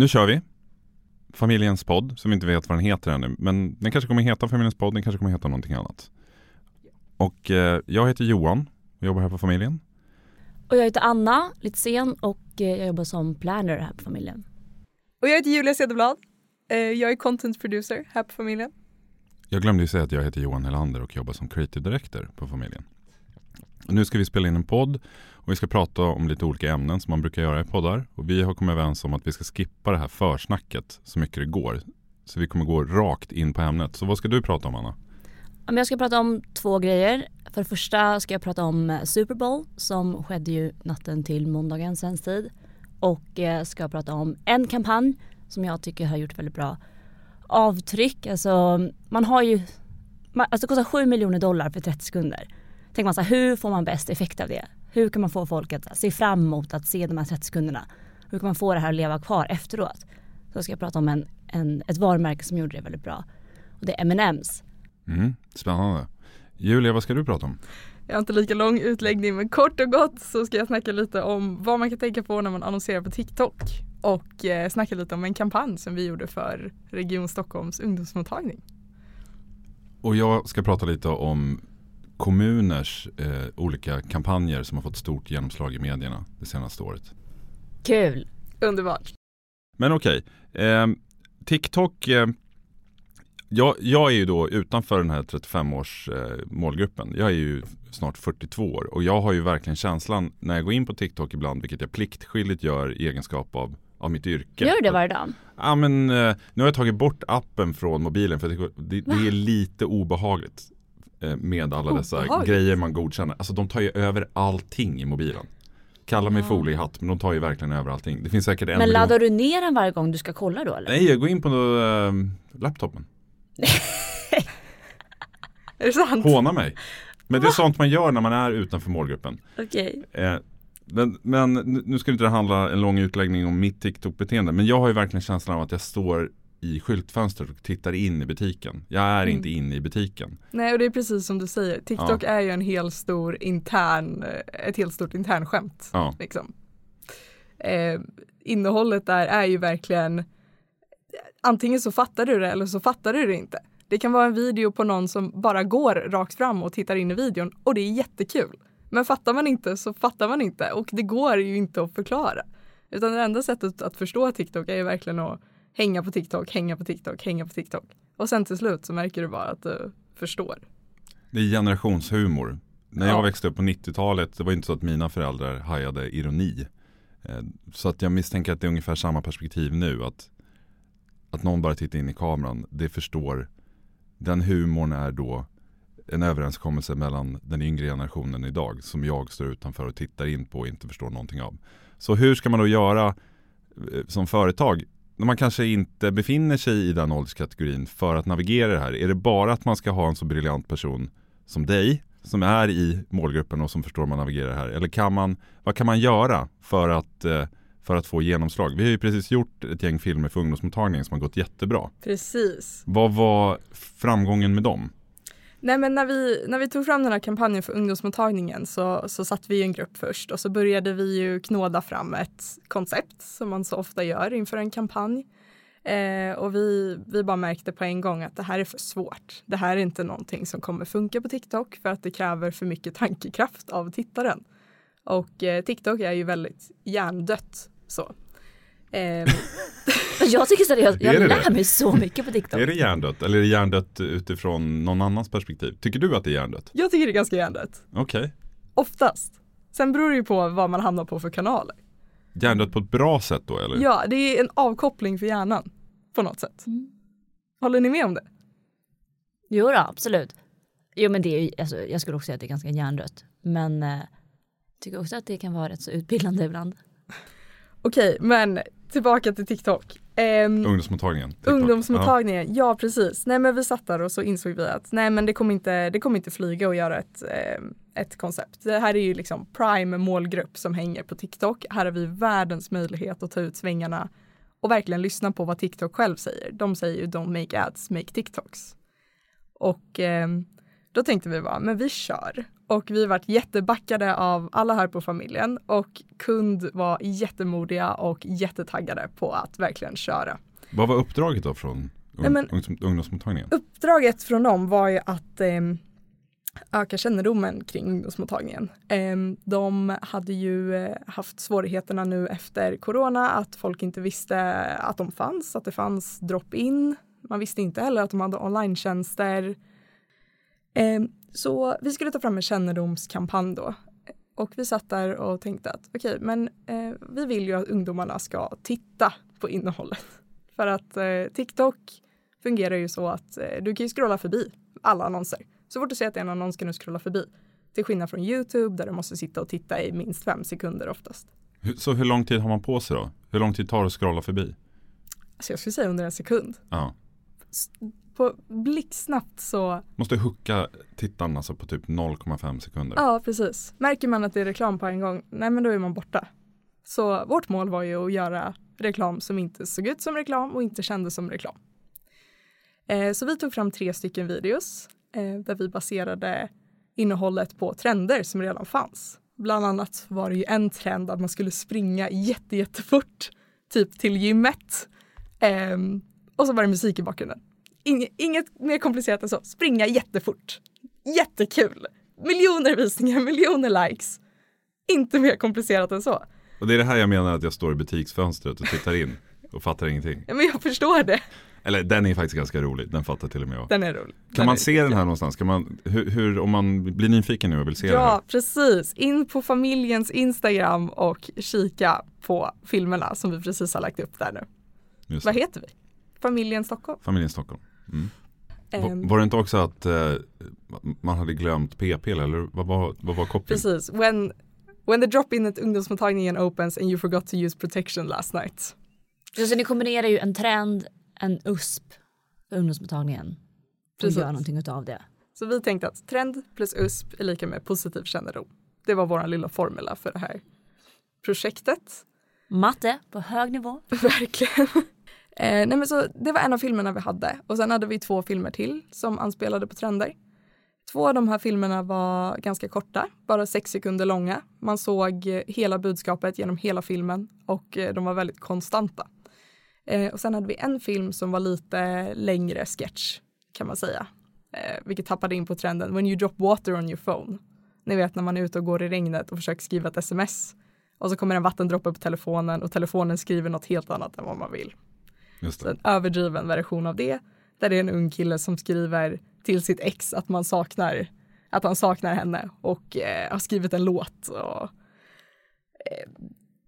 Nu kör vi. Familjens podd, som vi inte vet vad den heter ännu. Men den kanske kommer heta Familjens podd, den kanske kommer heta någonting annat. Och eh, jag heter Johan och jobbar här på familjen. Och jag heter Anna Litzén och eh, jag jobbar som planner här på familjen. Och jag heter Julia Cederblad. Eh, jag är content producer här på familjen. Jag glömde ju säga att jag heter Johan Helander och jobbar som creative director på familjen. Nu ska vi spela in en podd och vi ska prata om lite olika ämnen som man brukar göra i poddar. Och vi har kommit överens om att vi ska skippa det här försnacket så mycket det går. Så vi kommer gå rakt in på ämnet. Så vad ska du prata om Anna? Jag ska prata om två grejer. För det första ska jag prata om eh, Super Bowl som skedde ju natten till måndagen svensk tid. Och eh, ska prata om en kampanj som jag tycker har gjort väldigt bra avtryck. Alltså man har ju, alltså det kostar 7 miljoner dollar för 30 sekunder. Tänker man så här, hur får man bäst effekt av det? Hur kan man få folk att se fram emot att se de här 30 sekunderna? Hur kan man få det här att leva kvar efteråt? Så ska jag prata om en, en, ett varumärke som gjorde det väldigt bra. Och det är M&M's. Mm, spännande. Julia, vad ska du prata om? Jag har inte lika lång utläggning men kort och gott så ska jag snacka lite om vad man kan tänka på när man annonserar på TikTok och eh, snacka lite om en kampanj som vi gjorde för Region Stockholms ungdomsmottagning. Och jag ska prata lite om kommuners eh, olika kampanjer som har fått stort genomslag i medierna det senaste året. Kul! Underbart! Men okej, okay. eh, TikTok eh, jag, jag, är ju då utanför den här 35-års eh, målgruppen. Jag är ju snart 42 år och jag har ju verkligen känslan när jag går in på TikTok ibland, vilket jag pliktskyldigt gör i egenskap av, av mitt yrke. Gör du det varje dag? Ja men eh, nu har jag tagit bort appen från mobilen för det, det, det är lite obehagligt eh, med alla dessa obehagligt. grejer man godkänner. Alltså de tar ju över allting i mobilen. Kalla mig ja. foliehatt men de tar ju verkligen över allting. Det finns säkert en Men laddar du ner den varje gång du ska kolla då eller? Nej jag går in på äh, laptopen. är det sant? Håna mig. Men det är sånt man gör när man är utanför målgruppen. Okej. Okay. Eh, men, men, nu ska det inte handla en lång utläggning om mitt TikTok-beteende. Men jag har ju verkligen känslan av att jag står i skyltfönstret och tittar in i butiken. Jag är mm. inte inne i butiken. Nej och det är precis som du säger. TikTok ja. är ju en hel stor intern, ett helt stort internskämt. Ja. Liksom. Eh, innehållet där är ju verkligen antingen så fattar du det eller så fattar du det inte. Det kan vara en video på någon som bara går rakt fram och tittar in i videon och det är jättekul. Men fattar man inte så fattar man inte och det går ju inte att förklara. Utan det enda sättet att förstå TikTok är ju verkligen att hänga på TikTok, hänga på TikTok, hänga på TikTok. Och sen till slut så märker du bara att du förstår. Det är generationshumor. När jag ja. växte upp på 90-talet, det var inte så att mina föräldrar hajade ironi. Eh, så att jag misstänker att det är ungefär samma perspektiv nu. Att, att någon bara tittar in i kameran, det förstår den humorn är då en överenskommelse mellan den yngre generationen idag som jag står utanför och tittar in på och inte förstår någonting av. Så hur ska man då göra eh, som företag man kanske inte befinner sig i den ålderskategorin för att navigera det här? Är det bara att man ska ha en så briljant person som dig som är i målgruppen och som förstår hur man navigerar här? Eller kan man, vad kan man göra för att eh, för att få genomslag. Vi har ju precis gjort ett gäng filmer för ungdomsmottagningen som har gått jättebra. Precis. Vad var framgången med dem? Nej men när vi, när vi tog fram den här kampanjen för ungdomsmottagningen så, så satt vi i en grupp först och så började vi ju knåda fram ett koncept som man så ofta gör inför en kampanj. Eh, och vi, vi bara märkte på en gång att det här är för svårt. Det här är inte någonting som kommer funka på TikTok för att det kräver för mycket tankekraft av tittaren. Och eh, TikTok är ju väldigt hjärndött så. Eh. jag tycker seriöst, jag lär det? mig så mycket på TikTok. Är det hjärndött eller är det hjärndött utifrån någon annans perspektiv? Tycker du att det är hjärndött? Jag tycker det är ganska hjärndött. Okej. Okay. Oftast. Sen beror det ju på vad man hamnar på för kanaler. Hjärndött på ett bra sätt då eller? Ja, det är en avkoppling för hjärnan på något sätt. Mm. Håller ni med om det? Jo då, absolut. Jo men det är ju, alltså, jag skulle också säga att det är ganska hjärndött. Men eh, tycker också att det kan vara rätt så utbildande ibland. Okej, men tillbaka till TikTok. Um, ungdomsmottagningen. TikTok. Ungdomsmottagningen, ja. ja. precis. Nej men vi satt där och så insåg vi att nej men det kommer inte, det kommer inte flyga att göra ett, eh, ett koncept. Det här är ju liksom prime målgrupp som hänger på TikTok. Här har vi världens möjlighet att ta ut svängarna och verkligen lyssna på vad TikTok själv säger. De säger ju don't make ads, make TikToks. Och eh, Då tänkte vi bara, men vi kör. Och vi vart jättebackade av alla här på familjen och kund var jättemodiga och jättetaggade på att verkligen köra. Vad var uppdraget då från un men, ungdomsmottagningen? Uppdraget från dem var ju att eh, öka kännedomen kring ungdomsmottagningen. Eh, de hade ju eh, haft svårigheterna nu efter corona att folk inte visste att de fanns, att det fanns drop-in. Man visste inte heller att de hade online Eh, så vi skulle ta fram en kännedomskampanj då. Och vi satt där och tänkte att okej, okay, men eh, vi vill ju att ungdomarna ska titta på innehållet. För att eh, TikTok fungerar ju så att eh, du kan ju scrolla förbi alla annonser. Så fort du ser att det är en annons kan du scrolla förbi. Till skillnad från YouTube där du måste sitta och titta i minst fem sekunder oftast. Så hur lång tid har man på sig då? Hur lång tid tar det att scrolla förbi? Alltså jag skulle säga under en sekund. Ja på blixtsnabbt så Måste hucka tittaren alltså på typ 0,5 sekunder. Ja, precis. Märker man att det är reklam på en gång, nej men då är man borta. Så vårt mål var ju att göra reklam som inte såg ut som reklam och inte kändes som reklam. Eh, så vi tog fram tre stycken videos eh, där vi baserade innehållet på trender som redan fanns. Bland annat var det ju en trend att man skulle springa jätte, jättefort, typ till gymmet. Eh, och så var det musik i bakgrunden. Inge, inget mer komplicerat än så. Springa jättefort. Jättekul. Miljoner visningar, miljoner likes. Inte mer komplicerat än så. Och det är det här jag menar att jag står i butiksfönstret och tittar in och fattar ingenting. Ja, men jag förstår det. Eller den är faktiskt ganska rolig, den fattar till och med jag. Den är rolig. Kan den man se den här någonstans? Kan man, hur, hur, om man blir nyfiken nu och vill se ja, den? Ja, precis. In på familjens Instagram och kika på filmerna som vi precis har lagt upp där nu. Just Vad heter vi? Familjen Stockholm. Familjen Stockholm. Mm. Um, var det inte också att uh, man hade glömt p-piller eller vad var, vad var kopplingen? Precis, when, when the drop-in at ungdomsmottagningen opens and you forgot to use protection last night. Så ni kombinerar ju en trend, en USP för ungdomsmottagningen och Precis. gör någonting utav det. Så vi tänkte att trend plus USP är lika med positiv kännedom. Det var vår lilla formula för det här projektet. Matte på hög nivå. Verkligen. Eh, nej men så det var en av filmerna vi hade och sen hade vi två filmer till som anspelade på trender. Två av de här filmerna var ganska korta, bara sex sekunder långa. Man såg eh, hela budskapet genom hela filmen och eh, de var väldigt konstanta. Eh, och sen hade vi en film som var lite längre sketch kan man säga, eh, vilket tappade in på trenden When you drop water on your phone. Ni vet när man är ute och går i regnet och försöker skriva ett sms och så kommer en vattendroppe på telefonen och telefonen skriver något helt annat än vad man vill. Just en överdriven version av det. Där det är en ung kille som skriver till sitt ex att man saknar att han saknar henne och eh, har skrivit en låt. Och, eh,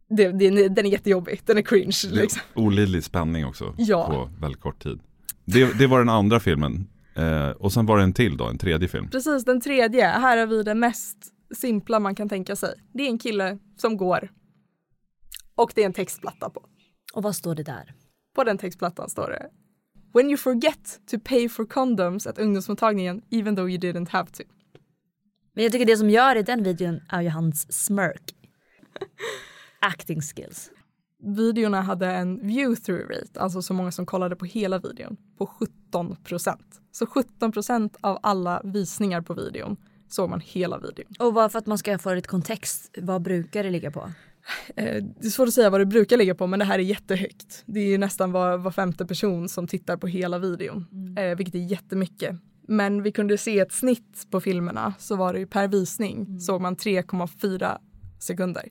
det, det, den är jättejobbig, den är cringe. Liksom. Olidlig spänning också ja. på väldigt kort tid. Det, det var den andra filmen eh, och sen var det en till då, en tredje film. Precis, den tredje. Här har vi det mest simpla man kan tänka sig. Det är en kille som går och det är en textplatta på. Och vad står det där? På den textplattan står det When you forget to pay for condoms at ungdomsmottagningen even though you didn't have to. Men jag tycker det som gör i den videon är ju hans smirk. Acting skills. Videorna hade en view through rate, alltså så många som kollade på hela videon, på 17 procent. Så 17 procent av alla visningar på videon såg man hela videon. Och bara för att man ska få lite kontext, vad brukar det ligga på? Eh, det är svårt att säga vad det brukar ligga på men det här är jättehögt. Det är nästan var, var femte person som tittar på hela videon, mm. eh, vilket är jättemycket. Men vi kunde se ett snitt på filmerna så var det ju per visning mm. såg man 3,4 sekunder.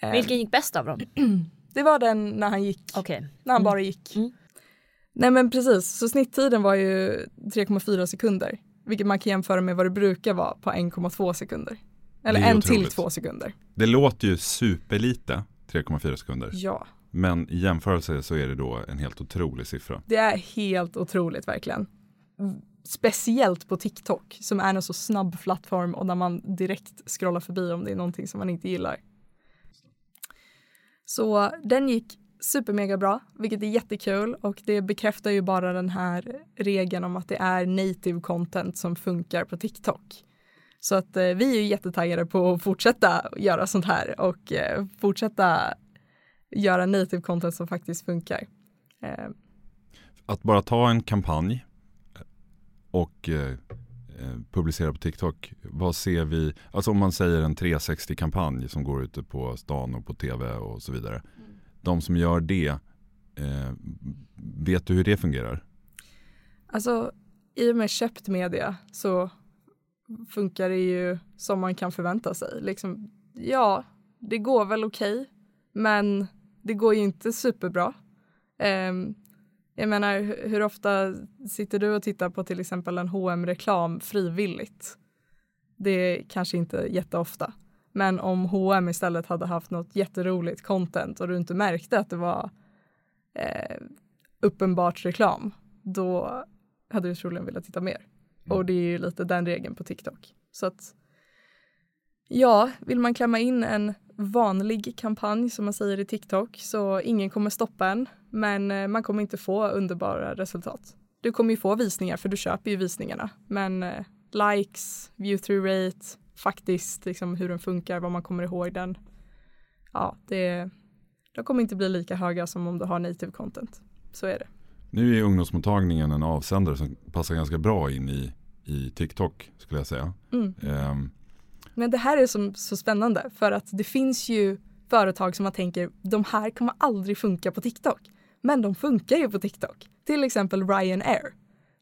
Eh, Vilken gick bäst av dem? det var den när han gick, okay. när han mm. bara gick. Mm. Nej men precis, så snitttiden var ju 3,4 sekunder. Vilket man kan jämföra med vad det brukar vara på 1,2 sekunder. Eller en otroligt. till två sekunder. Det låter ju superlite, 3,4 sekunder. Ja. Men i jämförelse så är det då en helt otrolig siffra. Det är helt otroligt verkligen. Speciellt på TikTok som är en så snabb plattform och där man direkt scrollar förbi om det är någonting som man inte gillar. Så den gick supermega bra, vilket är jättekul och det bekräftar ju bara den här regeln om att det är native content som funkar på TikTok. Så att eh, vi är jättetaggade på att fortsätta göra sånt här och eh, fortsätta göra native content som faktiskt funkar. Eh. Att bara ta en kampanj och eh, eh, publicerar på TikTok. Vad ser vi, alltså om man säger en 360-kampanj som går ute på stan och på tv och så vidare. Mm. De som gör det, eh, vet du hur det fungerar? Alltså i och med köpt media så funkar det ju som man kan förvänta sig. Liksom, ja, det går väl okej, okay, men det går ju inte superbra. Um, jag menar, hur ofta sitter du och tittar på till exempel en hm reklam frivilligt? Det är kanske inte jätteofta. Men om H&M istället hade haft något jätteroligt content och du inte märkte att det var eh, uppenbart reklam, då hade du troligen velat titta mer. Mm. Och det är ju lite den regeln på TikTok. Så att ja, vill man klämma in en vanlig kampanj som man säger i TikTok så ingen kommer stoppa en men eh, man kommer inte få underbara resultat. Du kommer ju få visningar för du köper ju visningarna men eh, likes, view through rate, faktiskt liksom hur den funkar, vad man kommer ihåg den. Ja, det, de kommer inte bli lika höga som om du har native content. Så är det. Nu är ungdomsmottagningen en avsändare som passar ganska bra in i, i TikTok skulle jag säga. Mm. Um, men det här är som, så spännande för att det finns ju företag som man tänker de här kommer aldrig funka på TikTok. Men de funkar ju på TikTok. Till exempel Ryanair.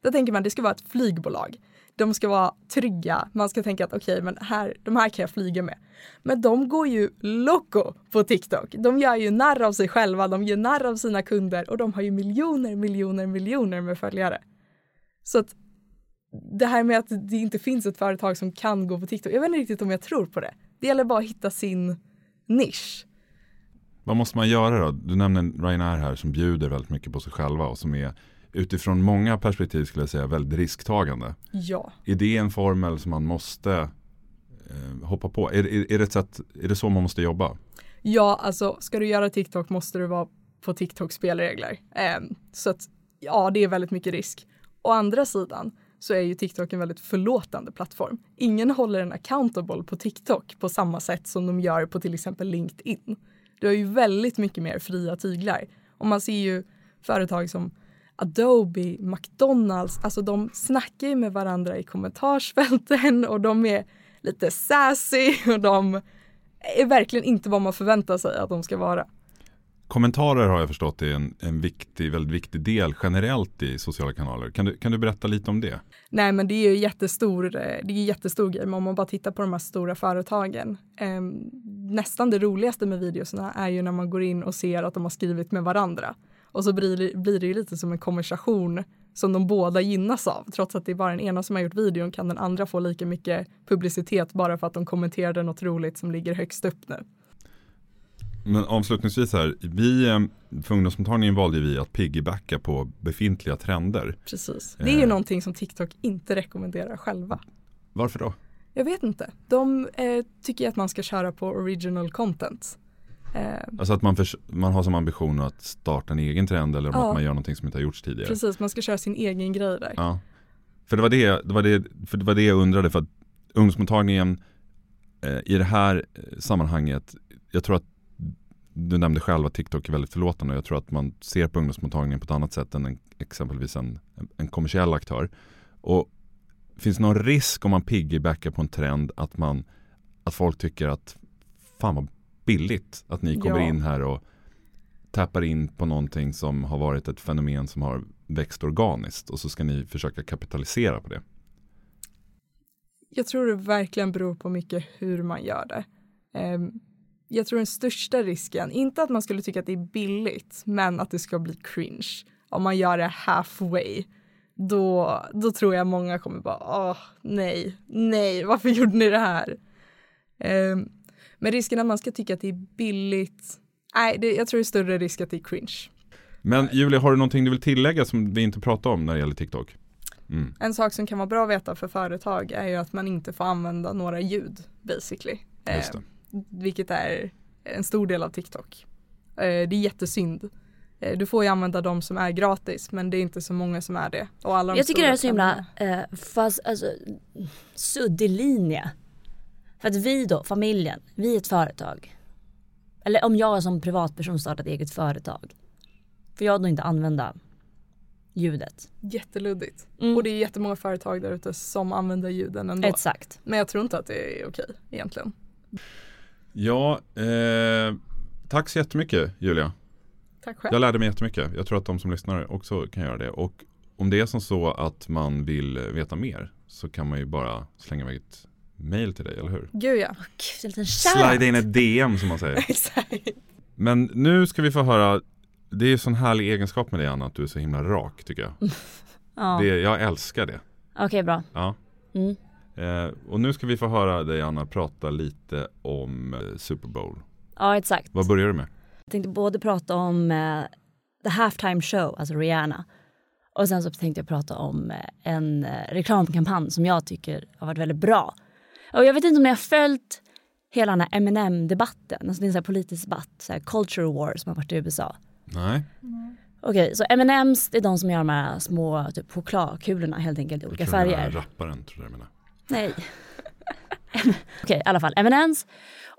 Då tänker man det ska vara ett flygbolag. De ska vara trygga. Man ska tänka att okej, okay, men här, de här kan jag flyga med. Men de går ju loco på TikTok. De gör ju narr av sig själva, de gör narr av sina kunder och de har ju miljoner, miljoner, miljoner med följare. Så att det här med att det inte finns ett företag som kan gå på TikTok, jag vet inte riktigt om jag tror på det. Det gäller bara att hitta sin nisch. Vad måste man göra då? Du nämner Ryanair här som bjuder väldigt mycket på sig själva och som är utifrån många perspektiv skulle jag säga väldigt risktagande. Ja. Är det en formel som man måste eh, hoppa på? Är, är, är, det sätt, är det så man måste jobba? Ja, alltså ska du göra TikTok måste du vara på TikTok spelregler. Eh, så att ja, det är väldigt mycket risk. Å andra sidan så är ju TikTok en väldigt förlåtande plattform. Ingen håller en accountable på TikTok på samma sätt som de gör på till exempel LinkedIn. Du har ju väldigt mycket mer fria tyglar. Och man ser ju företag som Adobe, McDonalds, alltså de snackar ju med varandra i kommentarsfälten och de är lite sassy och de är verkligen inte vad man förväntar sig att de ska vara. Kommentarer har jag förstått är en, en viktig, väldigt viktig del generellt i sociala kanaler. Kan du, kan du berätta lite om det? Nej men det är ju jättestor, det är jättestor grej, men om man bara tittar på de här stora företagen. Eh, nästan det roligaste med videorna är ju när man går in och ser att de har skrivit med varandra. Och så blir, blir det ju lite som en konversation som de båda gynnas av. Trots att det är bara den ena som har gjort videon kan den andra få lika mycket publicitet bara för att de kommenterade något roligt som ligger högst upp nu. Men avslutningsvis här, vi eh, för ungdomsmottagningen valde vi att piggybacka på befintliga trender. Precis, det är ju eh. någonting som TikTok inte rekommenderar själva. Varför då? Jag vet inte. De eh, tycker att man ska köra på original content. Eh, alltså att man, för, man har som ambition att starta en egen trend eller ja, att man gör någonting som inte har gjorts tidigare. Precis, man ska köra sin egen grej där. Ja. För det var det, det, var det, för det var det jag undrade för att ungdomsmottagningen eh, i det här eh, sammanhanget, jag tror att du nämnde själv att TikTok är väldigt förlåtande och jag tror att man ser på ungdomsmottagningen på ett annat sätt än en, exempelvis en, en kommersiell aktör. Och Finns det någon risk om man piggybackar på en trend att, man, att folk tycker att fan vad billigt att ni kommer ja. in här och tappar in på någonting som har varit ett fenomen som har växt organiskt och så ska ni försöka kapitalisera på det? Jag tror det verkligen beror på mycket hur man gör det. Um, jag tror den största risken, inte att man skulle tycka att det är billigt, men att det ska bli cringe. Om man gör det halfway, då, då tror jag många kommer bara, åh nej, nej, varför gjorde ni det här? Men risken att man ska tycka att det är billigt, nej, det, jag tror det är större risk att det är cringe. Men Julia, har du någonting du vill tillägga som vi inte pratade om när det gäller TikTok? Mm. En sak som kan vara bra att veta för företag är ju att man inte får använda några ljud basically. Just det. Eh, vilket är en stor del av TikTok. Eh, det är jättesynd. Eh, du får ju använda de som är gratis men det är inte så många som är det. Och alla jag tycker det är så himla eh, fast, alltså, suddig linje. För att vi då, familjen, vi är ett företag. Eller om jag som privatperson startar ett eget företag. Får jag då inte använda ljudet. Jätteluddigt. Mm. Och det är jättemånga företag där ute som använder ljuden ändå. Exakt. Men jag tror inte att det är okej egentligen. Ja, eh, tack så jättemycket Julia. Tack själv. Jag lärde mig jättemycket. Jag tror att de som lyssnar också kan göra det. Och om det är som så att man vill veta mer så kan man ju bara slänga iväg ett mail till dig, eller hur? Gud ja. Oh, Gud, Slide in ett DM som man säger. Exakt. Men nu ska vi få höra, det är ju sån härlig egenskap med dig Anna, att du är så himla rak tycker jag. ja. det, jag älskar det. Okej, okay, bra. Ja. Mm. Eh, och nu ska vi få höra dig Anna prata lite om eh, Super Bowl. Ja, exakt. Vad börjar du med? Jag tänkte både prata om eh, The Halftime Show, alltså Rihanna. Och sen så tänkte jag prata om eh, en eh, reklamkampanj som jag tycker har varit väldigt bra. Och jag vet inte om ni har följt hela den här Eminem-debatten, alltså det är en sån politisk debatt, så här culture war som har varit i USA. Nej. Mm. Okej, okay, så M&M's det är de som gör de här små typ, chokladkulorna helt enkelt i olika färger. Jag tror rapparen tror jag menar. Nej. Okej, okay, i alla fall M&M's.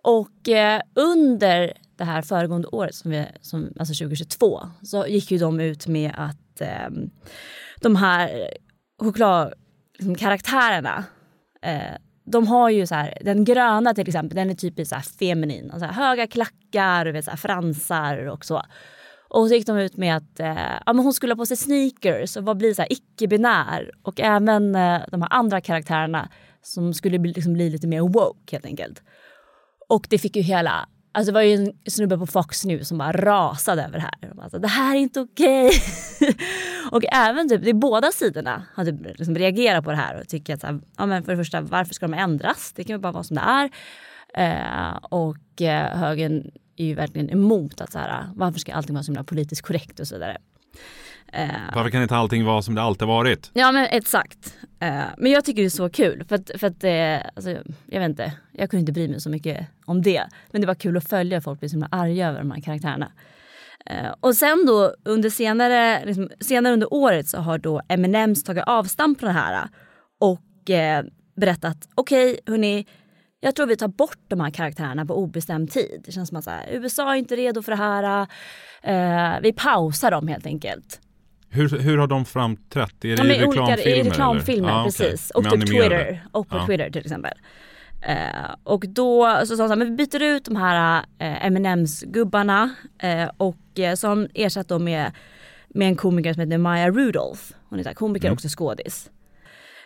Och eh, under det här föregående året, som vi, som, alltså 2022, så gick ju de ut med att eh, de här chokladkaraktärerna liksom, eh, de har ju så här, den gröna till exempel, den är typiskt så här feminin. här, höga klackar, vet, så här fransar och så. Och så gick de ut med att eh, ja, men hon skulle ha på sig sneakers och bli så här icke-binär. Och även eh, de här andra karaktärerna som skulle bli, liksom bli lite mer woke helt enkelt. Och det fick ju hela Alltså det var ju en snubbe på Fox News som bara rasade över det här. Alltså, det här är inte okej. Okay. och även typ, det är båda sidorna har typ liksom reagerat på det här och tycker att så här, ja, men för det första, varför ska de ändras? Det kan ju bara vara som det är. Eh, och eh, högern är ju verkligen emot att så här, varför ska allting vara så himla politiskt korrekt och så vidare. Eh, Varför kan inte allting vara som det alltid varit? Ja men exakt. Eh, men jag tycker det är så kul för att, för att eh, alltså, jag vet inte, jag kunde inte bry mig så mycket om det. Men det var kul att följa folk bli så himla arga över de här karaktärerna. Och sen då under senare, liksom, senare under året så har då Eminems tagit avstamp från det här och eh, berättat okej okay, hörni jag tror vi tar bort de här karaktärerna på obestämd tid. Det känns som att så här, USA är inte redo för det här. Eh, vi pausar dem helt enkelt. Hur, hur har de framträtt? Är det ja, i reklamfilmer? I reklamfilmer, ah, precis. Okay. Och typ Twitter. Och på ah. Twitter till exempel. Eh, och då så sa han så här, men vi byter ut de här eh, M&M's-gubbarna eh, och så har de ersatt dem med, med en komiker som heter Maya Rudolph. Hon är komiker, mm. också skådis.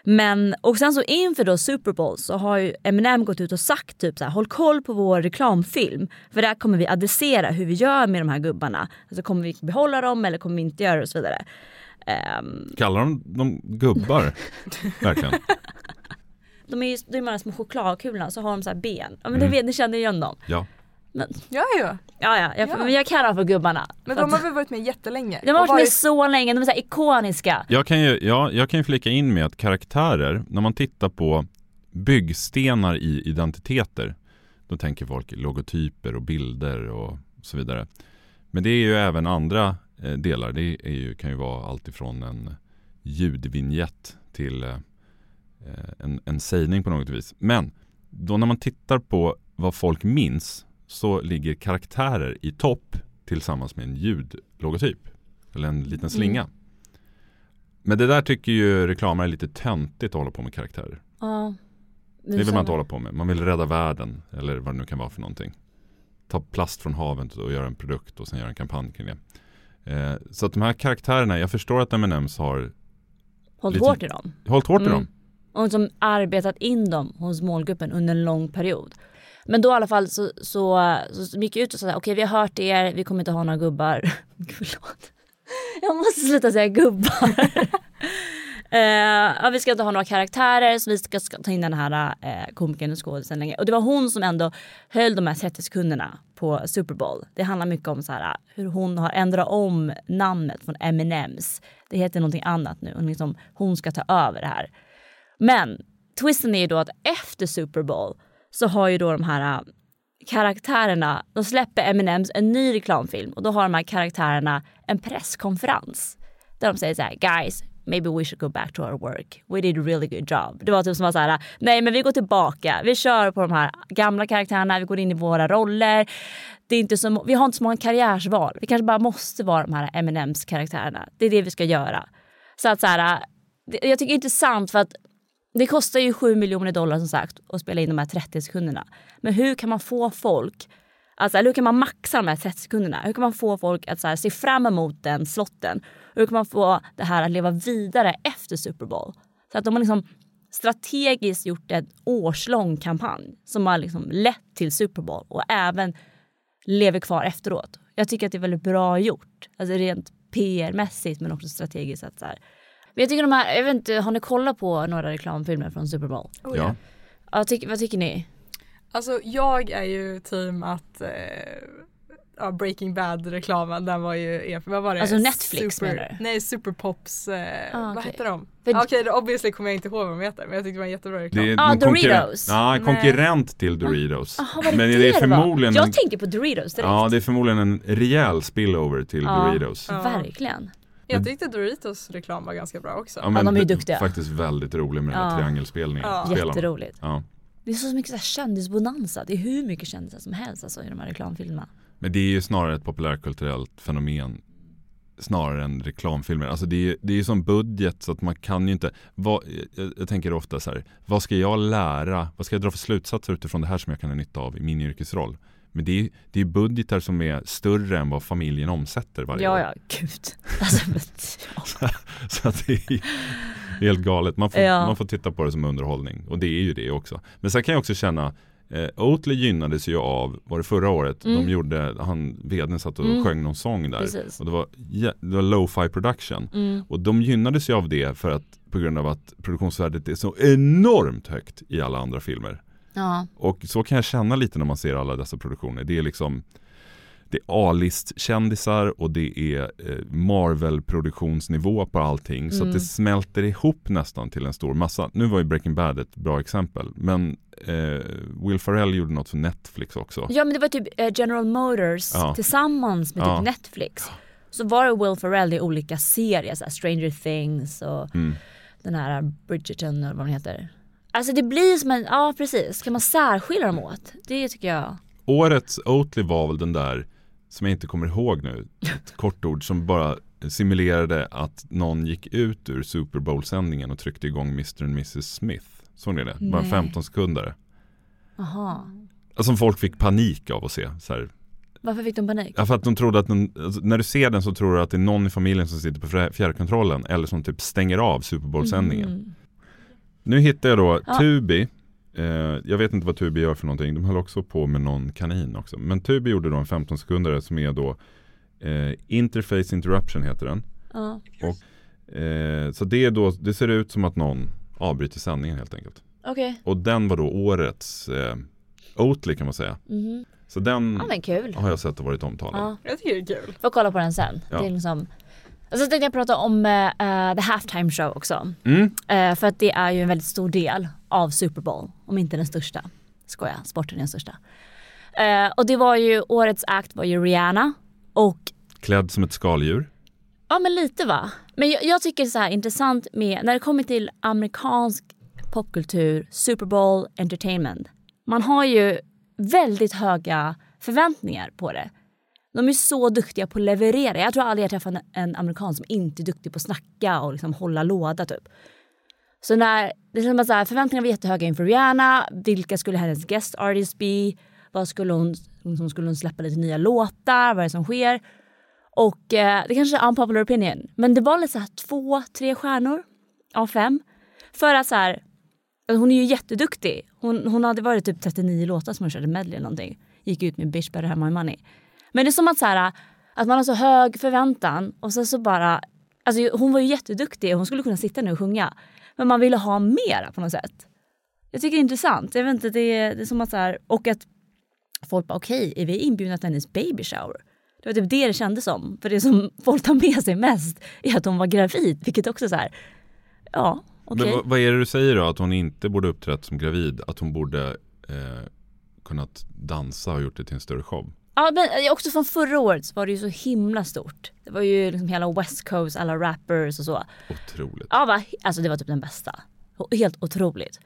Men, och sen så inför då Super Bowl så har ju Eminem gått ut och sagt typ så här, håll koll på vår reklamfilm. För där kommer vi adressera hur vi gör med de här gubbarna. Alltså kommer vi behålla dem eller kommer vi inte göra det och så vidare. Um... Kallar de dem gubbar? Verkligen? De är ju de här små chokladkulorna så har de så ben. Ja men mm. det ni känner igen dem. Ja. Men, ja, ja. Ja, ja, jag, ja. men jag kallar dem för gubbarna. Men de har väl varit med jättelänge? De har varit, varit med så länge, de är så ikoniska. Jag kan ju, ja, jag kan ju flika in med att karaktärer, när man tittar på byggstenar i identiteter, då tänker folk logotyper och bilder och så vidare. Men det är ju även andra eh, delar. Det är ju, kan ju vara alltifrån en ljudvinjett till eh, en, en sägning på något vis. Men då när man tittar på vad folk minns så ligger karaktärer i topp tillsammans med en ljudlogotyp. Eller en liten mm. slinga. Mm. Men det där tycker ju reklamare är lite töntigt att hålla på med karaktärer. Ja. Det vill man inte hålla på med. Man vill rädda världen eller vad det nu kan vara för någonting. Ta plast från havet och göra en produkt och sen göra en kampanj kring det. Eh, så att de här karaktärerna, jag förstår att M&M's har Hållit lite, hårt i dem. Hållit hårt mm. i dem. Och som arbetat in dem hos målgruppen under en lång period. Men då i alla fall så, så, så, så gick jag ut och sa okej okay, vi har hört er, vi kommer inte ha några gubbar. Förlåt. Jag måste sluta säga gubbar. Uh, ja, vi ska inte ha några karaktärer så vi ska, ska ta in den här uh, komikern och skådisen länge. Och det var hon som ändå höll de här 30 sekunderna på Super Bowl. Det handlar mycket om så här, hur hon har ändrat om namnet från Eminems. Det heter någonting annat nu och liksom, hon ska ta över det här. Men twisten är ju då att efter Super Bowl så har ju då de här äh, karaktärerna, de släpper Eminems en ny reklamfilm och då har de här karaktärerna en presskonferens där de säger så här, guys, maybe we should go back to our work. We did a really good job. Det var typ som att säga, nej men vi går tillbaka. Vi kör på de här gamla karaktärerna, vi går in i våra roller. Det är inte så, vi har inte så många karriärsval. Vi kanske bara måste vara de här Eminems karaktärerna. Det är det vi ska göra. Så att så här, äh, jag tycker det är intressant för att det kostar ju 7 miljoner dollar som sagt att spela in de här 30 sekunderna. Men hur kan man få folk, alltså, hur kan man maxa de här 30 sekunderna? Hur kan man få folk att så här, se fram emot den slotten? Hur kan man få det här att leva vidare efter Super Bowl? Så att de har liksom strategiskt gjort en årslång kampanj som har liksom lett till Super Bowl och även lever kvar efteråt. Jag tycker att det är väldigt bra gjort. Alltså rent PR-mässigt men också strategiskt. Att så här. Men jag tycker de här, jag vet inte, har ni kollat på några reklamfilmer från Super Bowl? Oh, ja. ja tyck, vad tycker ni? Alltså jag är ju team att eh, ja, Breaking Bad-reklamen, den var ju, vad var det? Alltså Netflix Super, menar du? Nej, Superpops, eh, ah, okay. vad hette de? För... Ah, Okej, okay, obviously kommer jag inte ihåg vad de heter men jag tyckte det var en jättebra reklam. Det är ah, Doritos? Ja, en konkurrent till Doritos. Aha, men det, det är förmodligen Jag tänkte på Doritos direkt. Ja, det är förmodligen en rejäl spillover till. Doritos. Ja. Verkligen. Jag tyckte Doritos reklam var ganska bra också. Ja, men ja, de är ju duktiga. Faktiskt väldigt rolig med den här triangelspelningen. Ja. Jätteroligt. Ja. Det är så mycket så här kändisbonanza. Det är hur mycket kändisar som helst alltså, i de här reklamfilmerna. Men det är ju snarare ett populärkulturellt fenomen snarare än reklamfilmer. Alltså det är, det är som budget så att man kan ju inte, vad, jag, jag, tänker ofta så här, vad ska jag lära, vad ska jag dra för slutsatser utifrån det här som jag kan ha nytta av i min yrkesroll? Men det är, det är budgetar som är större än vad familjen omsätter varje ja, år. Ja, ja, gud. Alltså, ja. så, så att det är helt galet. Man får, ja. man får titta på det som underhållning och det är ju det också. Men sen kan jag också känna Eh, Oatly gynnades ju av, var det förra året, mm. de gjorde, han vdn satt och mm. sjöng någon sång där. Precis. Och det var, det var lo-fi production. Mm. Och de gynnades ju av det för att, på grund av att produktionsvärdet är så enormt högt i alla andra filmer. Ja. Och så kan jag känna lite när man ser alla dessa produktioner. Det är liksom det är A-list-kändisar och det är eh, Marvel-produktionsnivå på allting. Mm. Så att det mm. smälter ihop nästan till en stor massa. Nu var ju Breaking Bad ett bra exempel. Men eh, Will Ferrell gjorde något för Netflix också. Ja men det var typ eh, General Motors ja. tillsammans med typ ja. Netflix. Så var det Will Ferrell i olika serier, så Stranger Things och mm. den här Bridgerton eller vad den heter. Alltså det blir som en, ja precis, kan man särskilja dem åt? Det tycker jag. Årets Oatly var väl den där som jag inte kommer ihåg nu, ett kort ord som bara simulerade att någon gick ut ur Super Bowl-sändningen och tryckte igång Mr and Mrs Smith. Såg ni det? Nej. Bara 15 sekunder. Aha. Alltså folk fick panik av att se. Så här. Varför fick de panik? Ja, för att de trodde att den, alltså, när du ser den så tror du att det är någon i familjen som sitter på fjärrkontrollen eller som typ stänger av Super Bowl-sändningen. Mm. Nu hittar jag då ja. Tubi Eh, jag vet inte vad Tubi gör för någonting. De höll också på med någon kanin också. Men Tubi gjorde då en 15 sekunder som är då eh, Interface Interruption heter den. Ja. Och, eh, så det, är då, det ser ut som att någon avbryter sändningen helt enkelt. Okay. Och den var då årets eh, Oatly kan man säga. Mm. Så den ja, kul. har jag sett och varit omtalad. Ja. Jag tycker det är kul. Får kolla på den sen. Ja. Det är liksom och så tänkte jag prata om uh, The Halftime Show också. Mm. Uh, för att det är ju en väldigt stor del av Super Bowl, om inte den största. Skoja, sporten är den största. Uh, och det var ju, årets act var ju Rihanna och Klädd som ett skaldjur. Ja men lite va. Men jag, jag tycker det är så här intressant med, när det kommer till amerikansk popkultur, Super Bowl, entertainment. Man har ju väldigt höga förväntningar på det. De är så duktiga på att leverera. Jag tror aldrig jag träffat en amerikan som inte är duktig på att snacka och liksom hålla låda typ. Så när, det känns som att förväntningarna var jättehöga inför Rihanna. Vilka skulle hennes guest artist bli? Vad skulle hon, liksom, skulle hon släppa lite nya låtar? Vad är det som sker? Och eh, det kanske är unpopular opinion. Men det var lite så här två, tre stjärnor av fem. För att så här, hon är ju jätteduktig. Hon, hon hade varit typ 39 låtar som hon körde medley eller någonting. Gick ut med Bitch better have my money. Men det är som att, så här, att man har så hög förväntan och sen så bara... Alltså hon var ju jätteduktig och hon skulle kunna sitta nu och sjunga. Men man ville ha mera på något sätt. Jag tycker det är intressant. Jag vet inte, det, är, det är som att så här, och att folk bara okej, okay, är vi inbjudna till hennes baby shower? Det var typ det det kändes som. För det som folk tar med sig mest är att hon var gravid, vilket också så här, ja, okej. Okay. Vad är det du säger då, att hon inte borde uppträtt som gravid? Att hon borde eh, kunnat dansa och gjort det till en större show? Ja men eh, också från förra året så var det ju så himla stort. Det var ju liksom hela West Coast, alla rappers och så. Otroligt. Ja va? Alltså det var typ den bästa. Helt otroligt.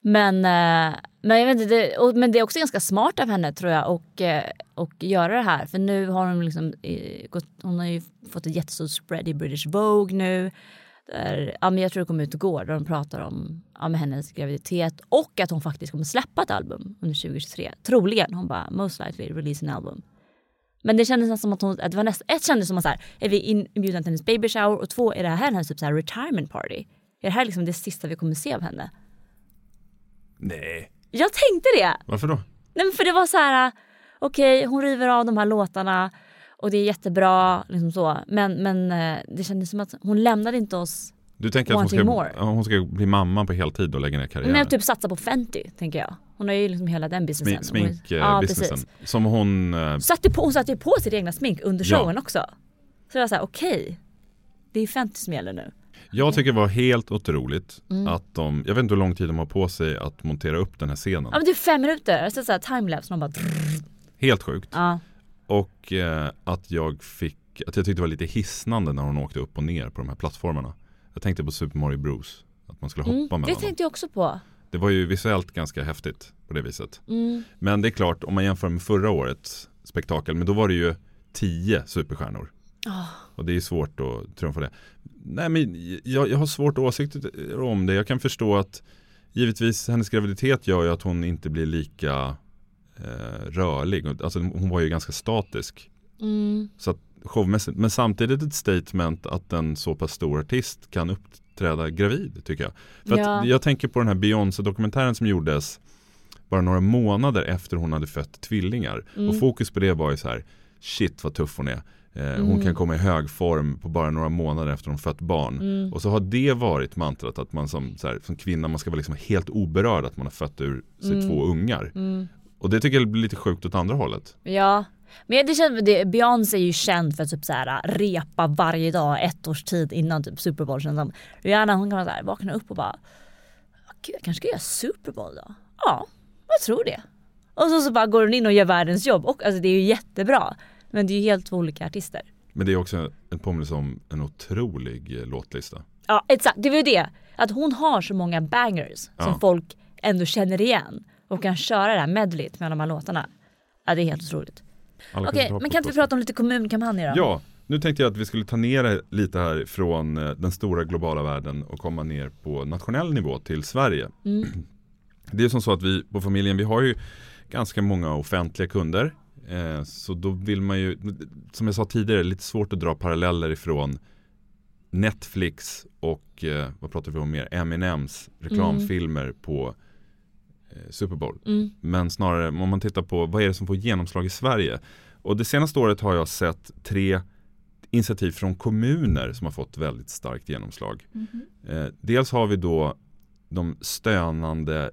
Men, eh, men, jag vet inte, det, men det är också ganska smart av henne tror jag och, eh, och göra det här. För nu har hon liksom gått, hon har ju fått ett jättestort spread i British Vogue nu. Där, ja, men jag tror det kom ut igår där de pratar om ja, hennes graviditet och att hon faktiskt kommer släppa ett album under 2023. Troligen. Hon bara most likely release an album. Men det kändes som att hon, att det var näst, ett kändes som att så här, är vi inbjudna till hennes baby shower och två är det här hennes typ så här retirement party? Är det här liksom det sista vi kommer se av henne? Nej. Jag tänkte det. Varför då? Nej men för det var så här, okej okay, hon river av de här låtarna och det är jättebra liksom så. Men, men eh, det kändes som att hon lämnade inte oss du tänker att hon ska, hon ska bli mamma på heltid och lägga ner karriären? Men typ satsa på Fenty, tänker jag. Hon har ju liksom hela den businessen. Sminkbusinessen. Ja, som hon... Uh... Satte på, hon satte ju på sitt egna smink under showen ja. också. Så jag var såhär, okej. Okay, det är Fenty som gäller nu. Jag tycker det var helt otroligt mm. att de, jag vet inte hur lång tid de har på sig att montera upp den här scenen. Ja men det är fem minuter, jag såhär timelapse, de bara Helt sjukt. Ja. Och eh, att jag fick, att jag tyckte det var lite hisnande när hon åkte upp och ner på de här plattformarna. Jag tänkte på Super Mario Bros. Att man skulle hoppa mm, mellan Det tänkte jag också på. Det var ju visuellt ganska häftigt på det viset. Mm. Men det är klart, om man jämför med förra årets spektakel, men då var det ju tio superstjärnor. Oh. Och det är svårt att trumfa det. Nej men jag, jag har svårt åsikter om det. Jag kan förstå att givetvis hennes graviditet gör ju att hon inte blir lika eh, rörlig. Alltså hon var ju ganska statisk. Mm. Så att showmässigt. Men samtidigt ett statement att en så pass stor artist kan uppträda gravid tycker jag. För ja. jag tänker på den här Beyoncé-dokumentären som gjordes bara några månader efter hon hade fött tvillingar. Mm. Och fokus på det var ju så här, shit vad tuff hon är. Eh, mm. Hon kan komma i hög form på bara några månader efter hon fött barn. Mm. Och så har det varit mantrat att man som, här, som kvinna man ska vara liksom helt oberörd att man har fött ur sig mm. två ungar. Och det tycker jag blir lite sjukt åt andra hållet. Ja, men det känns, det, Beyoncé är ju känd för att typ så här, repa varje dag ett års tid innan typ Super Bowl. Känns som. Rihanna hon kan så här, vakna upp och bara Gud jag kanske ska göra Super Bowl då? Ja, jag tror det. Och så, så bara går hon in och gör världens jobb. Och, alltså, det är ju jättebra. Men det är ju helt två olika artister. Men det är också en påminnelse om en otrolig eh, låtlista. Ja exakt, det var ju det. Att hon har så många bangers ja. som folk ändå känner igen. Och kan köra det här medleyt med de här låtarna. Ja det är helt otroligt. Okej, okay, men kan inte vi prata om lite kommunkampanjer då? Ja, nu tänkte jag att vi skulle ta ner det lite här från eh, den stora globala världen och komma ner på nationell nivå till Sverige. Mm. Det är som så att vi på familjen, vi har ju ganska många offentliga kunder. Eh, så då vill man ju, som jag sa tidigare, lite svårt att dra paralleller ifrån Netflix och eh, vad pratar vi om mer? Eminems reklamfilmer mm. på Super Bowl. Mm. Men snarare om man tittar på vad är det som får genomslag i Sverige. Och det senaste året har jag sett tre initiativ från kommuner som har fått väldigt starkt genomslag. Mm. Eh, dels har vi då de stönande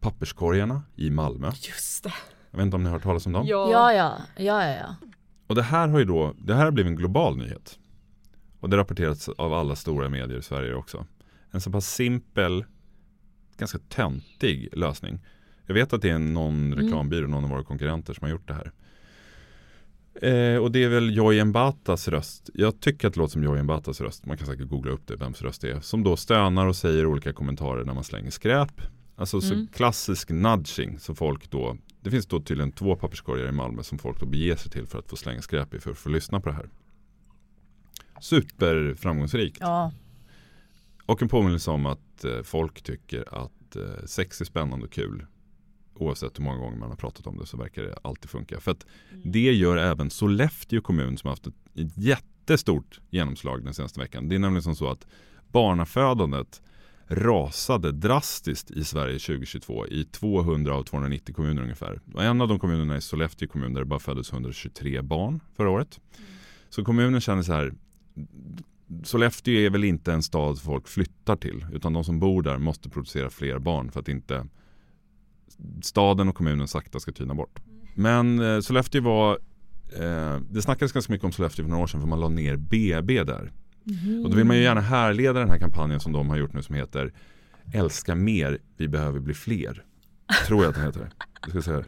papperskorgarna i Malmö. Just det. Jag vet inte om ni har hört talas om dem? Ja, ja, ja. ja, ja. Och det här har ju då, det här har blivit en global nyhet. Och det rapporterats av alla stora medier i Sverige också. En så pass simpel ganska töntig lösning. Jag vet att det är någon mm. reklambyrå, någon av våra konkurrenter som har gjort det här. Eh, och det är väl Joy Mbatas röst. Jag tycker att det låter som Joy Mbatas röst. Man kan säkert googla upp det, vems röst det är. Som då stönar och säger olika kommentarer när man slänger skräp. Alltså mm. så klassisk nudging. Så folk då, det finns då tydligen två papperskorgar i Malmö som folk då beger sig till för att få slänga skräp i för att få lyssna på det här. Superframgångsrikt. Ja. Och en påminnelse om att eh, folk tycker att eh, sex är spännande och kul. Oavsett hur många gånger man har pratat om det så verkar det alltid funka. För att mm. det gör även Sollefteå kommun som har haft ett jättestort genomslag den senaste veckan. Det är nämligen som så att barnafödandet rasade drastiskt i Sverige 2022 i 200 av 290 kommuner ungefär. Och en av de kommunerna är Sollefteå kommun där det bara föddes 123 barn förra året. Mm. Så kommunen känner så här, Sollefteå är väl inte en stad folk flyttar till utan de som bor där måste producera fler barn för att inte staden och kommunen sakta ska tyna bort. Men eh, Sollefteå var eh, det snackades ganska mycket om Sollefteå för några år sedan för man la ner BB där. Mm. Och då vill man ju gärna härleda den här kampanjen som de har gjort nu som heter Älska mer, vi behöver bli fler. Tror jag att den heter. Jag ska säga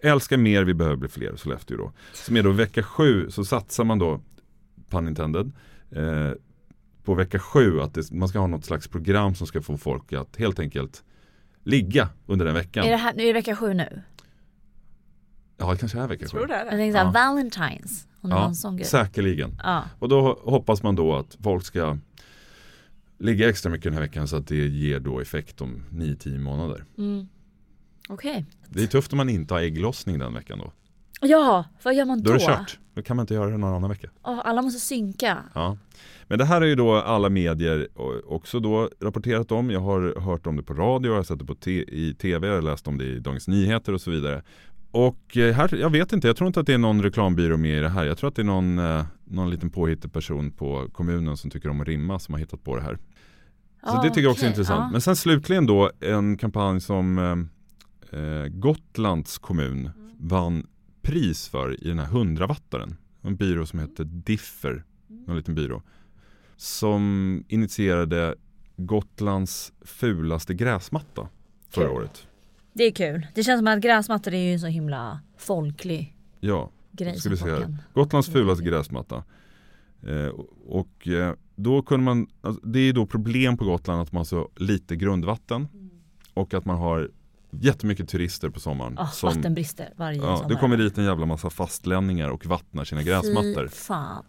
Älska mer, vi behöver bli fler, Sollefteå då. Som är då vecka sju så satsar man då pun intended, eh, på vecka sju att det, man ska ha något slags program som ska få folk att helt enkelt ligga under den veckan. Är det, här, är det vecka sju nu? Ja, det kanske är vecka sju. Jag, jag tänkte såhär, ja. Valentines. Om ja, säkerligen. Ja. Och då hoppas man då att folk ska ligga extra mycket den här veckan så att det ger då effekt om 9-10 månader. Mm. Okej. Okay. Det är tufft om man inte har ägglossning den veckan då. Ja, vad gör man då? Då är det kört. Då kan man inte göra det någon annan vecka. Oh, alla måste synka. Ja. Men det här är ju då alla medier också då rapporterat om. Jag har hört om det på radio, jag har sett det på i tv, jag har läst om det i Dagens Nyheter och så vidare. Och eh, här, jag vet inte, jag tror inte att det är någon reklambyrå med i det här. Jag tror att det är någon, eh, någon liten påhittad person på kommunen som tycker om att rimma som har hittat på det här. Så ah, det tycker jag också är intressant. Ah. Men sen slutligen då en kampanj som eh, eh Gotlands kommun vann pris för i den här hundravattaren. En byrå som heter Differ, en liten byrå. Som initierade Gotlands fulaste gräsmatta förra året. Det är kul. Det känns som att gräsmattor är ju en så himla folklig ja, grej. Ska vi se här. Gotlands fulaste gräsmatta. Eh, och eh, då kunde man, alltså, det är då problem på Gotland att man har så lite grundvatten. Mm. Och att man har jättemycket turister på sommaren. Oh, som, vattenbrister varje ja, sommar. Det kommer dit en jävla massa fastlänningar och vattnar sina gräsmattor.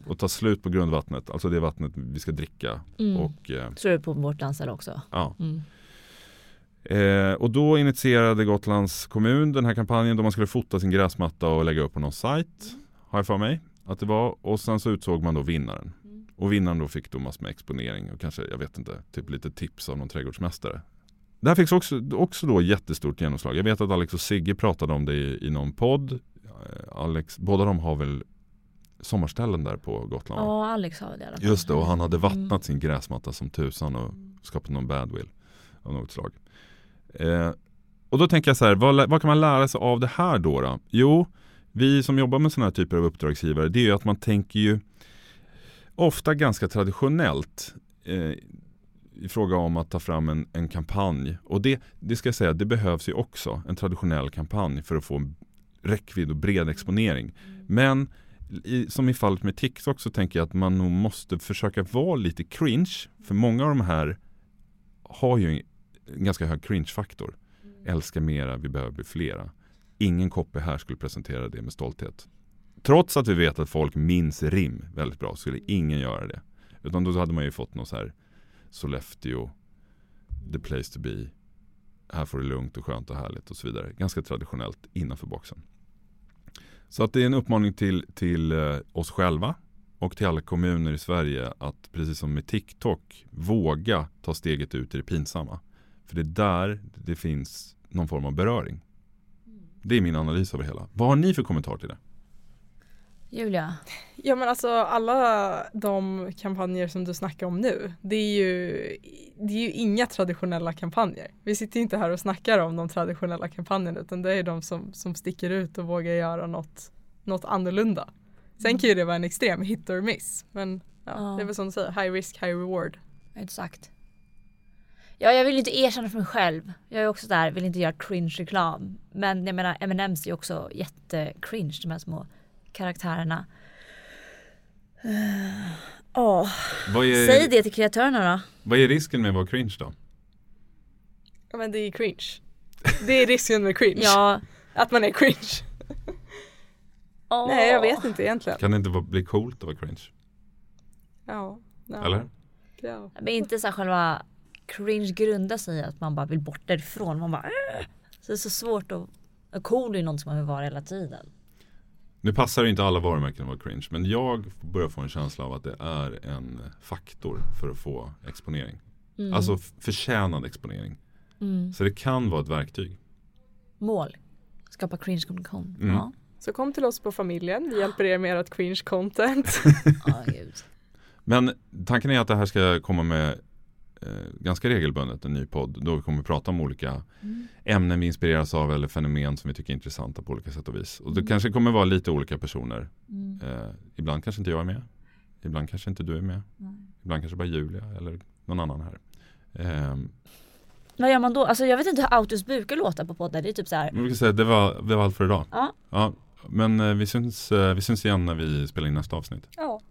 Och tar slut på grundvattnet, alltså det vattnet vi ska dricka. Mm. Och, eh, är det på vårt landställe också. Ja. Mm. Eh, och då initierade Gotlands kommun den här kampanjen då man skulle fota sin gräsmatta och lägga upp på någon sajt. Har jag för mig att det var. Och sen så utsåg man då vinnaren. Mm. Och vinnaren då fick då massor med exponering och kanske, jag vet inte, typ lite tips av någon trädgårdsmästare. Det här fick också, också då jättestort genomslag. Jag vet att Alex och Sigge pratade om det i, i någon podd. Eh, Alex, båda de har väl sommarställen där på Gotland? Ja, Alex har det. Just det, och han hade vattnat mm. sin gräsmatta som tusan och skapat någon badwill av något slag. Eh, och då tänker jag så här, vad, vad, kan man lära sig av det här då, då? Jo, vi som jobbar med sådana här typer av uppdragsgivare, det är ju att man tänker ju ofta ganska traditionellt eh, i fråga om att ta fram en, en kampanj. Och det, det ska jag säga, det behövs ju också en traditionell kampanj för att få räckvidd och bred exponering. Men i, som i fallet med TikTok så tänker jag att man nog måste försöka vara lite cringe. För många av de här har ju en ganska hög cringe-faktor. Älska mera, vi behöver bli flera. Ingen koppe här skulle presentera det med stolthet. Trots att vi vet att folk minns rim väldigt bra skulle ingen göra det. Utan då hade man ju fått något så här Sollefteå, the place to be. Här får du lugnt och skönt och härligt och så vidare. Ganska traditionellt innanför boxen. Så att det är en uppmaning till, till eh, oss själva och till alla kommuner i Sverige att precis som med TikTok våga ta steget ut i det pinsamma. För det är där det finns någon form av beröring. Det är min analys av det hela. Vad har ni för kommentar till det? Julia? Ja men alltså alla de kampanjer som du snackar om nu, det är ju, det är ju inga traditionella kampanjer. Vi sitter inte här och snackar om de traditionella kampanjerna utan det är de som, som sticker ut och vågar göra något, något annorlunda. Sen kan ju det vara en extrem hit or miss men ja, ja. det är väl som du säger, high risk, high reward. Exakt. Ja, jag vill inte erkänna för mig själv. Jag är också där, vill inte göra cringe-reklam. Men jag menar, M&M's är också jätte-cringe, de här små karaktärerna. Uh, oh. är, Säg det till kreatörerna då. Vad är risken med att vara cringe då? Ja men det är cringe. Det är risken med cringe. ja. Att man är cringe. oh. Nej jag vet inte egentligen. Kan det inte bli coolt att vara cringe? Ja. ja. Eller? Ja. Men inte så här själva cringe grundar sig i att man bara vill bort därifrån. Man bara äh! Så det är så svårt att, cool är något som man vill vara hela tiden. Nu passar inte alla varumärken att vara cringe men jag börjar få en känsla av att det är en faktor för att få exponering. Mm. Alltså förtjänad exponering. Mm. Så det kan vara ett verktyg. Mål. Skapa cringe kommunikation. Mm. Ja. Så kom till oss på familjen. Vi hjälper er med ert cringe content. oh, men tanken är att det här ska komma med ganska regelbundet en ny podd då vi kommer prata om olika mm. ämnen vi inspireras av eller fenomen som vi tycker är intressanta på olika sätt och vis. Och det mm. kanske kommer vara lite olika personer. Mm. Eh, ibland kanske inte jag är med. Ibland kanske inte du är med. Ibland kanske bara Julia eller någon annan här. Eh, vad gör man då? Alltså jag vet inte hur autos brukar låta på poddar. Det är typ så här. Säga, det, var, det var allt för idag. Ja. ja men eh, vi, syns, eh, vi syns igen när vi spelar in nästa avsnitt. Ja.